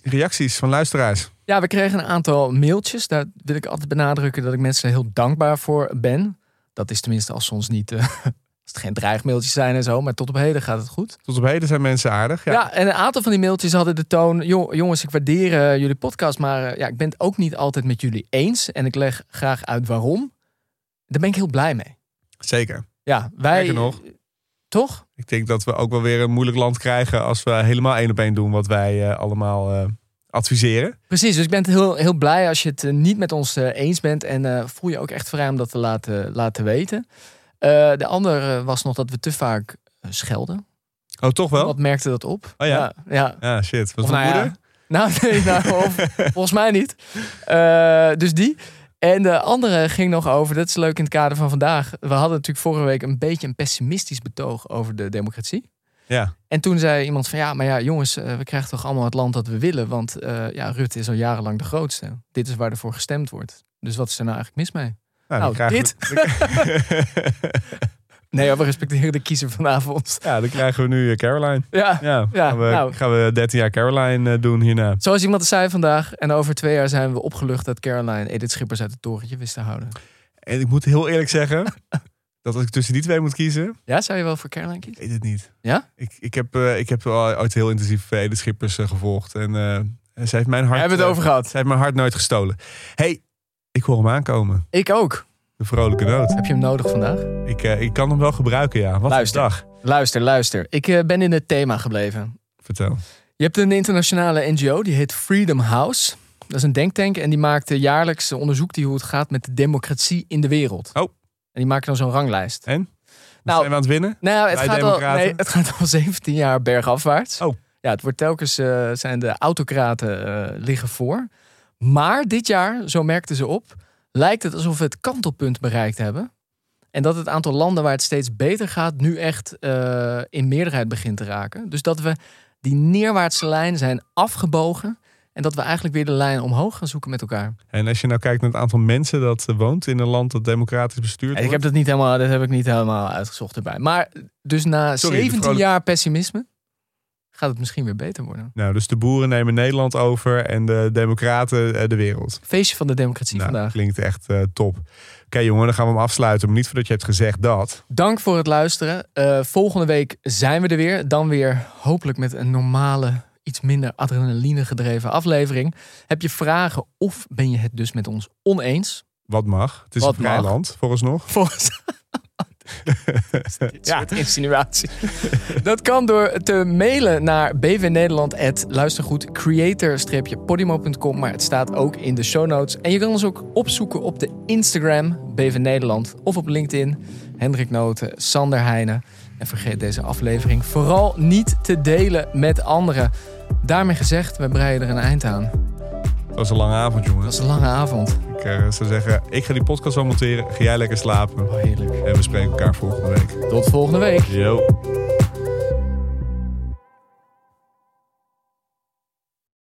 reacties van luisteraars. Ja, we kregen een aantal mailtjes. Daar wil ik altijd benadrukken dat ik mensen heel dankbaar voor ben. Dat is tenminste als ze ons niet uh, <laughs> als het geen dreigmailtjes zijn en zo, maar tot op heden gaat het goed. Tot op heden zijn mensen aardig. Ja, ja en een aantal van die mailtjes hadden de toon: jongens, ik waardeer uh, jullie podcast, maar uh, ja, ik ben het ook niet altijd met jullie eens. En ik leg graag uit waarom. Daar ben ik heel blij mee. Zeker. Ja, wij. nog. Toch? Ik denk dat we ook wel weer een moeilijk land krijgen als we helemaal één op één doen wat wij uh, allemaal adviseren. Precies, dus ik ben heel, heel blij als je het niet met ons eens bent. En voel je ook echt vrij om dat te laten, laten weten. De andere was nog dat we te vaak schelden. Oh, toch wel? Wat merkte dat op? Oh ja? Ja, ja. ja shit. Of, nou moeder? Ja. <laughs> Nou, nee, nou, of, <laughs> volgens mij niet. Uh, dus die. En de andere ging nog over, dat is leuk in het kader van vandaag. We hadden natuurlijk vorige week een beetje een pessimistisch betoog over de democratie. Ja. En toen zei iemand van ja, maar ja, jongens, we krijgen toch allemaal het land dat we willen. Want ja, Rutte is al jarenlang de grootste. Dit is waar ervoor gestemd wordt. Dus wat is er nou eigenlijk mis mee? Nou, nou dit. <laughs> nee, we respecteren de kiezer vanavond. Ja, dan krijgen we nu Caroline. Ja, ja, ja gaan, we, nou. gaan we 13 jaar Caroline doen hierna. Zoals iemand zei vandaag. En over twee jaar zijn we opgelucht dat Caroline Edith Schippers uit het torentje wist te houden. En ik moet heel eerlijk zeggen dat als ik tussen die twee moet kiezen. Ja, zou je wel voor Caroline kiezen? Ik weet het niet. Ja? Ik, ik, heb, uh, ik heb ooit heel intensief Edith Schippers uh, gevolgd. En uh, zij heeft mijn hart. We hebben het over gehad. Zij heeft mijn hart nooit gestolen. Hey, ik hoor hem aankomen. Ik ook. De vrolijke noot. Heb je hem nodig vandaag? Ik, ik kan hem wel gebruiken, ja. Wat luister, een dag. Luister, luister. Ik ben in het thema gebleven. Vertel. Je hebt een internationale NGO, die heet Freedom House. Dat is een denktank en die maakt jaarlijks onderzoek die hoe het gaat met de democratie in de wereld. Oh. En die maken dan zo'n ranglijst. En? Nou, zijn we aan het winnen? Nou, het gaat, al, nee, het gaat al <laughs> 17 jaar bergafwaarts. Oh. Ja, het wordt telkens, uh, zijn de autocraten liggen voor. Maar dit jaar, zo merkten ze op, lijkt het alsof we het kantelpunt bereikt hebben. En dat het aantal landen waar het steeds beter gaat, nu echt uh, in meerderheid begint te raken. Dus dat we die neerwaartse lijn zijn afgebogen. En dat we eigenlijk weer de lijn omhoog gaan zoeken met elkaar. En als je nou kijkt naar het aantal mensen dat woont in een land dat democratisch bestuurd wordt. Ik heb dat niet helemaal, dat heb ik niet helemaal uitgezocht erbij. Maar dus na Sorry, 17 vrolijk... jaar pessimisme gaat het misschien weer beter worden. Nou, dus de boeren nemen Nederland over en de democraten de wereld. Feestje van de democratie nou, vandaag. Klinkt echt uh, top. Oké okay, jongen, dan gaan we hem afsluiten. Maar niet voordat je hebt gezegd dat. Dank voor het luisteren. Uh, volgende week zijn we er weer. Dan weer hopelijk met een normale, iets minder adrenaline gedreven aflevering. Heb je vragen of ben je het dus met ons oneens? Wat mag. Het is Wat een vrij land, volgens nog. <laughs> Volgens... <laughs> Dit soort insinuatie. <laughs> Dat kan door te mailen naar bvnederland.luistergoed creator-podimo.com. Maar het staat ook in de show notes. En je kan ons ook opzoeken op de Instagram BV Nederland of op LinkedIn Hendrik Noten, Sander Heijnen. En vergeet deze aflevering vooral niet te delen met anderen. Daarmee gezegd, we breiden er een eind aan. Dat was een lange avond, jongen. Dat was een lange avond. Ik uh, zou zeggen, ik ga die podcast al monteren. Ga jij lekker slapen. Oh, heerlijk. En we spreken elkaar volgende week. Tot volgende week. Yo.